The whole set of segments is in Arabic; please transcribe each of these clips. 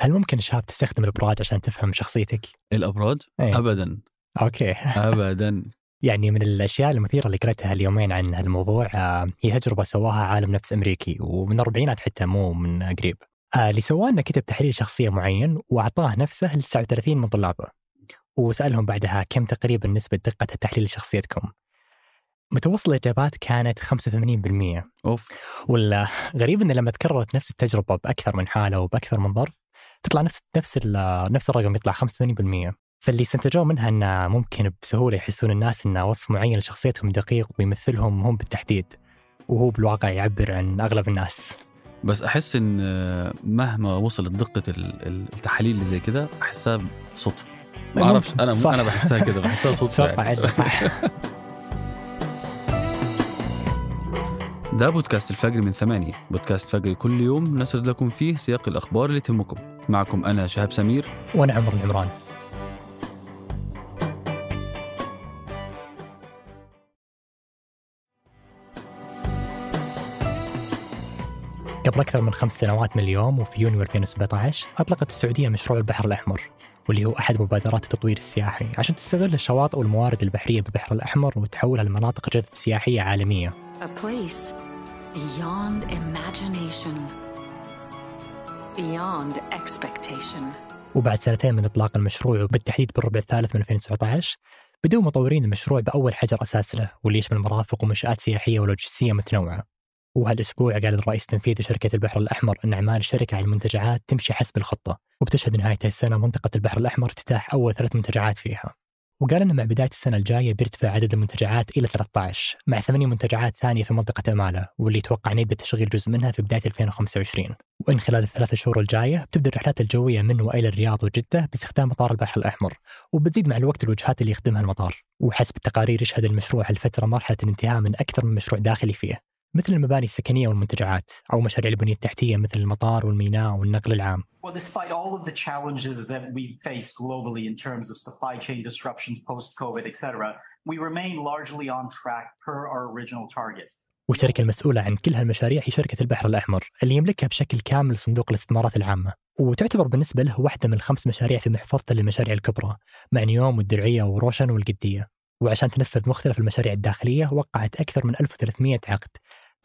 هل ممكن شاب تستخدم الأبراج عشان تفهم شخصيتك؟ الأبراج؟ إيه. ابدا أوكي ابدا يعني من الأشياء المثيرة اللي قريتها اليومين عن هالموضوع آه، هي تجربة سواها عالم نفس أمريكي ومن الاربعينات حتى مو من قريب. آه، اللي سواه إنه كتب تحليل شخصية معين وأعطاه نفسه ل 39 من طلابه. وسألهم بعدها كم تقريبا نسبة دقة التحليل لشخصيتكم؟ متوسط الاجابات كانت 85% أوف والغريب انه لما تكررت نفس التجربة بأكثر من حالة وبأكثر من ظرف تطلع نفس نفس نفس الرقم يطلع 85% فاللي استنتجوه منها إنه ممكن بسهولة يحسون الناس ان وصف معين لشخصيتهم دقيق ويمثلهم هم بالتحديد وهو بالواقع يعبر عن أغلب الناس. بس أحس إن آه، مهما وصلت ال- التحاليل اللي زي كده أحسها صدفه ما أعرفش أنا صح. أنا بحسها كده بحسها صدفه أتوقع يعني. صح. ده بودكاست الفجر من ثمانية. بودكاست فجر كل يوم نسرد لكم فيه سياق الأخبار اللي تهمكم معكم أنا شهاب سمير. وأنا عمر العمران. قبل أكثر من خمس سنوات من اليوم وفي يونيو 2017 أطلقت السعودية مشروع البحر الأحمر واللي هو أحد مبادرات التطوير السياحي عشان تستغل الشواطئ والموارد البحرية بالبحر الأحمر وتحولها لمناطق جذب سياحية عالمية. A place beyond imagination, beyond expectation. وبعد سنتين من إطلاق المشروع وبالتحديد بالربع الثالث من 2019 بدأوا مطورين المشروع بأول حجر أساس له واللي يشمل مرافق ومنشآت سياحية ولوجستية متنوعة وهالأسبوع قال الرئيس التنفيذي شركة البحر الأحمر أن أعمال الشركة على المنتجعات تمشي حسب الخطة وبتشهد نهاية السنة منطقة البحر الأحمر افتتاح أول ثلاث منتجعات فيها وقال أن مع بداية السنة الجاية بيرتفع عدد المنتجعات إلى 13 مع ثمانية منتجعات ثانية في منطقة أمالة واللي يتوقع أن يبدأ تشغيل جزء منها في بداية 2025 وإن خلال الثلاث شهور الجاية بتبدأ الرحلات الجوية من وإلى الرياض وجدة باستخدام مطار البحر الأحمر وبتزيد مع الوقت الوجهات اللي يخدمها المطار. وحسب التقارير يشهد المشروع هالفترة مرحلة الانتهاء من أكثر من مشروع داخلي فيه مثل المباني السكنية والمنتجعات أو مشاريع البنية التحتية مثل المطار والميناء والنقل العام Well, despite all of the challenges that we face globally in terms of supply chain disruptions post COVID, etc., we remain largely on track per our original targets. والشركة المسؤولة عن كل هالمشاريع هي شركة البحر الأحمر اللي يملكها بشكل كامل صندوق الاستثمارات العامة وتعتبر بالنسبة له واحدة من الخمس مشاريع في محفظته للمشاريع الكبرى مع نيوم والدرعية وروشن والقدية وعشان تنفذ مختلف المشاريع الداخلية وقعت أكثر من 1300 عقد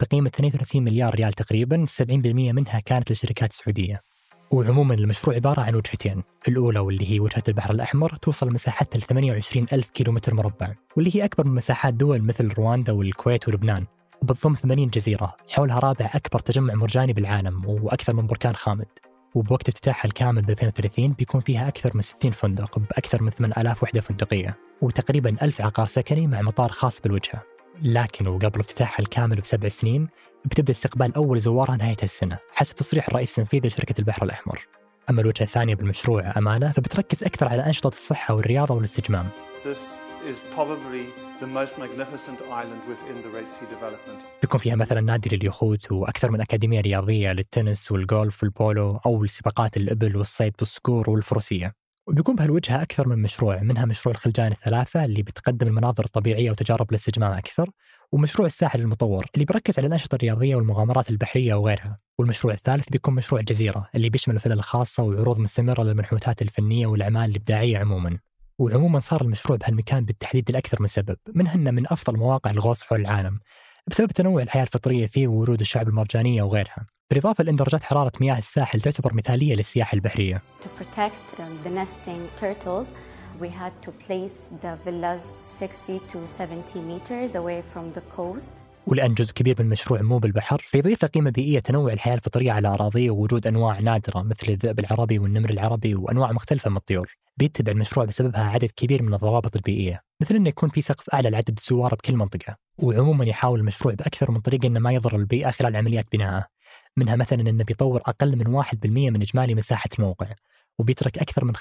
بقيمة 32 مليار ريال تقريبا 70% منها كانت للشركات السعودية وعموما المشروع عبارة عن وجهتين الأولى واللي هي وجهة البحر الأحمر توصل مساحتها ل 28 ألف كيلومتر مربع واللي هي أكبر من مساحات دول مثل رواندا والكويت ولبنان. وبتضم 80 جزيرة حولها رابع أكبر تجمع مرجاني بالعالم وأكثر من بركان خامد. وبوقت افتتاحها الكامل ب 2030 بيكون فيها أكثر من 60 فندق بأكثر من 8000 وحدة فندقية وتقريبا 1000 عقار سكني مع مطار خاص بالوجهة. لكن وقبل افتتاحها الكامل بسبع سنين بتبدأ استقبال أول زوارها نهاية السنة حسب تصريح الرئيس التنفيذي لشركة البحر الأحمر أما الوجهة الثانية بالمشروع أمانة فبتركز أكثر على أنشطة الصحة والرياضة والاستجمام. بيكون فيها مثلا نادي لليخوت وأكثر من أكاديمية رياضية للتنس والجولف والبولو أو سباقات الإبل والصيد بالصقور والفروسية. وبيكون بهالوجهه أكثر من مشروع منها مشروع الخلجان الثلاثة اللي بتقدم المناظر الطبيعية وتجارب الاستجمام أكثر ومشروع الساحل المطور اللي بيركز على الأنشطة الرياضية والمغامرات البحرية وغيرها. والمشروع الثالث بيكون مشروع الجزيرة اللي بيشمل الفلل الخاصة وعروض مستمرة للمنحوتات الفنية والأعمال الإبداعية عموما. وعموما صار المشروع بهالمكان بالتحديد لأكثر من سبب منها أنه من أفضل مواقع الغوص حول العالم. بسبب تنوع الحياة الفطرية فيه وورود الشعب المرجانية وغيرها بالإضافة لأن درجات حرارة مياه الساحل تعتبر مثالية للسياحة البحرية turtles, we had to place the villas 60 to 70 meters away from the coast. ولأن جزء كبير من المشروع مو بالبحر فيضيف قيمة بيئية تنوع الحياة الفطرية على أراضيه ووجود أنواع نادرة مثل الذئب العربي والنمر العربي وأنواع مختلفة من الطيور بيتبع المشروع بسببها عدد كبير من الضوابط البيئية مثل أنه يكون في سقف أعلى لعدد الزوار بكل منطقة وعموما يحاول المشروع بأكثر من طريقة أنه ما يضر البيئة خلال عمليات بنائه منها مثلا أنه بيطور أقل من 1% من إجمالي مساحة الموقع وبيترك أكثر من 75%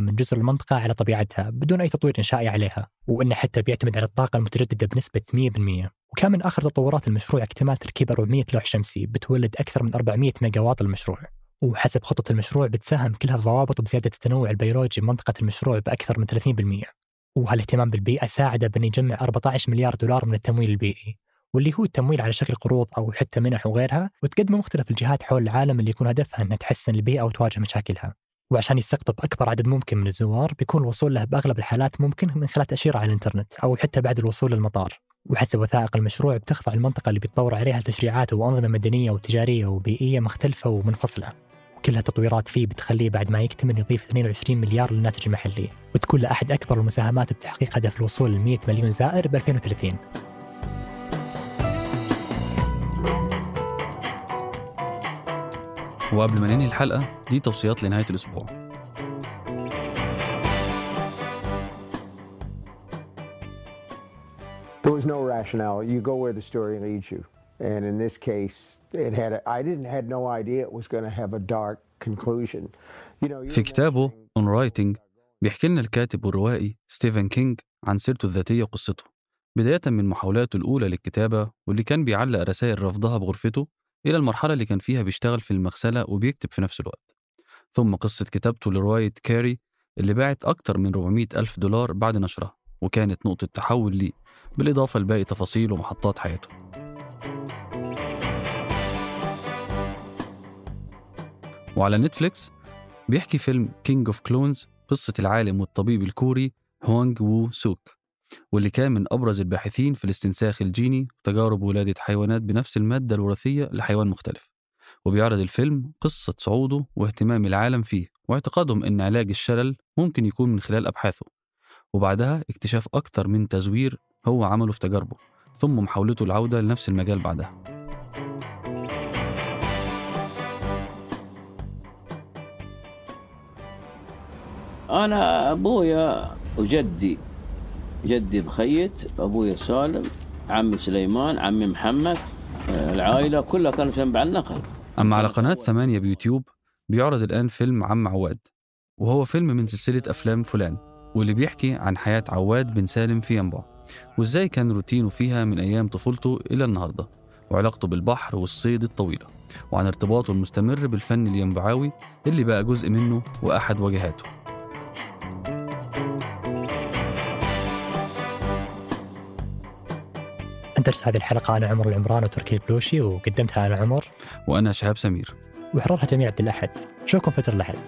من جزر المنطقة على طبيعتها بدون أي تطوير إنشائي عليها وأنه حتى بيعتمد على الطاقة المتجددة بنسبة 100% وكان من آخر تطورات المشروع اكتمال تركيب 400 لوح شمسي بتولد أكثر من 400 ميجا واط المشروع. وحسب خطة المشروع بتساهم كل هالضوابط بزيادة التنوع البيولوجي بمنطقة المشروع بأكثر من 30% وهالاهتمام بالبيئة ساعده بأن يجمع 14 مليار دولار من التمويل البيئي واللي هو التمويل على شكل قروض أو حتى منح وغيرها وتقدمه مختلف الجهات حول العالم اللي يكون هدفها أنها تحسن البيئة وتواجه مشاكلها. وعشان يستقطب أكبر عدد ممكن من الزوار بيكون الوصول له بأغلب الحالات ممكن من خلال تأشيرة على الإنترنت أو حتى بعد الوصول للمطار. وحسب وثائق المشروع بتخضع المنطقة اللي بيتطور عليها تشريعات وأنظمة مدنية وتجارية وبيئية مختلفة ومنفصلة. كلها تطويرات فيه بتخليه بعد ما يكتمل يضيف 22 مليار للناتج المحلي وتكون لأحد أكبر المساهمات بتحقيق هدف الوصول ل 100 مليون زائر ب 2030 وقبل ما ننهي الحلقة دي توصيات لنهاية الأسبوع There was no rationale. You go where the story leads you. And in this case, it had a, I didn't, had no idea it was going to have a dark conclusion. You know, في كتابه On Writing بيحكي لنا الكاتب والروائي ستيفن كينج عن سيرته الذاتية وقصته بداية من محاولاته الأولى للكتابة واللي كان بيعلق رسائل رفضها بغرفته إلى المرحلة اللي كان فيها بيشتغل في المغسلة وبيكتب في نفس الوقت ثم قصة كتابته لرواية Carrie اللي باعت أكتر من 400 ألف دولار بعد نشرها وكانت نقطة تحول ليه بالإضافة لباقي تفاصيل ومحطات حياته وعلى نتفليكس بيحكي فيلم King of Clones قصة العالم والطبيب الكوري هونغ وو سوك واللي كان من أبرز الباحثين في الاستنساخ الجيني وتجارب ولادة حيوانات بنفس المادة الوراثية لحيوان مختلف. وبيعرض الفيلم قصة صعوده واهتمام العالم فيه واعتقادهم أن علاج الشلل ممكن يكون من خلال أبحاثه. وبعدها اكتشاف أكثر من تزوير هو عمله في تجاربه ثم محاولته العودة لنفس المجال بعدها. أنا أبويا وجدي جدي مخيت أبويا سالم عمي سليمان عمي محمد آه، العائلة كلها كانت تنبع النقل أما على قناة ثمانية بيوتيوب بيعرض الآن فيلم عم عواد وهو فيلم من سلسلة أفلام فلان واللي بيحكي عن حياة عواد بن سالم في ينبع وإزاي كان روتينه فيها من أيام طفولته إلى النهاردة وعلاقته بالبحر والصيد الطويلة وعن ارتباطه المستمر بالفن الينبعاوي اللي بقى جزء منه وأحد واجهاته. أنت أرسل هذه الحلقة أنا عمر العمران وتركي البلوشي وقدمتها أنا عمر. وأنا شهاب سمير. وحررها جميع عبد الأحد. نشوفكم فترة الأحد.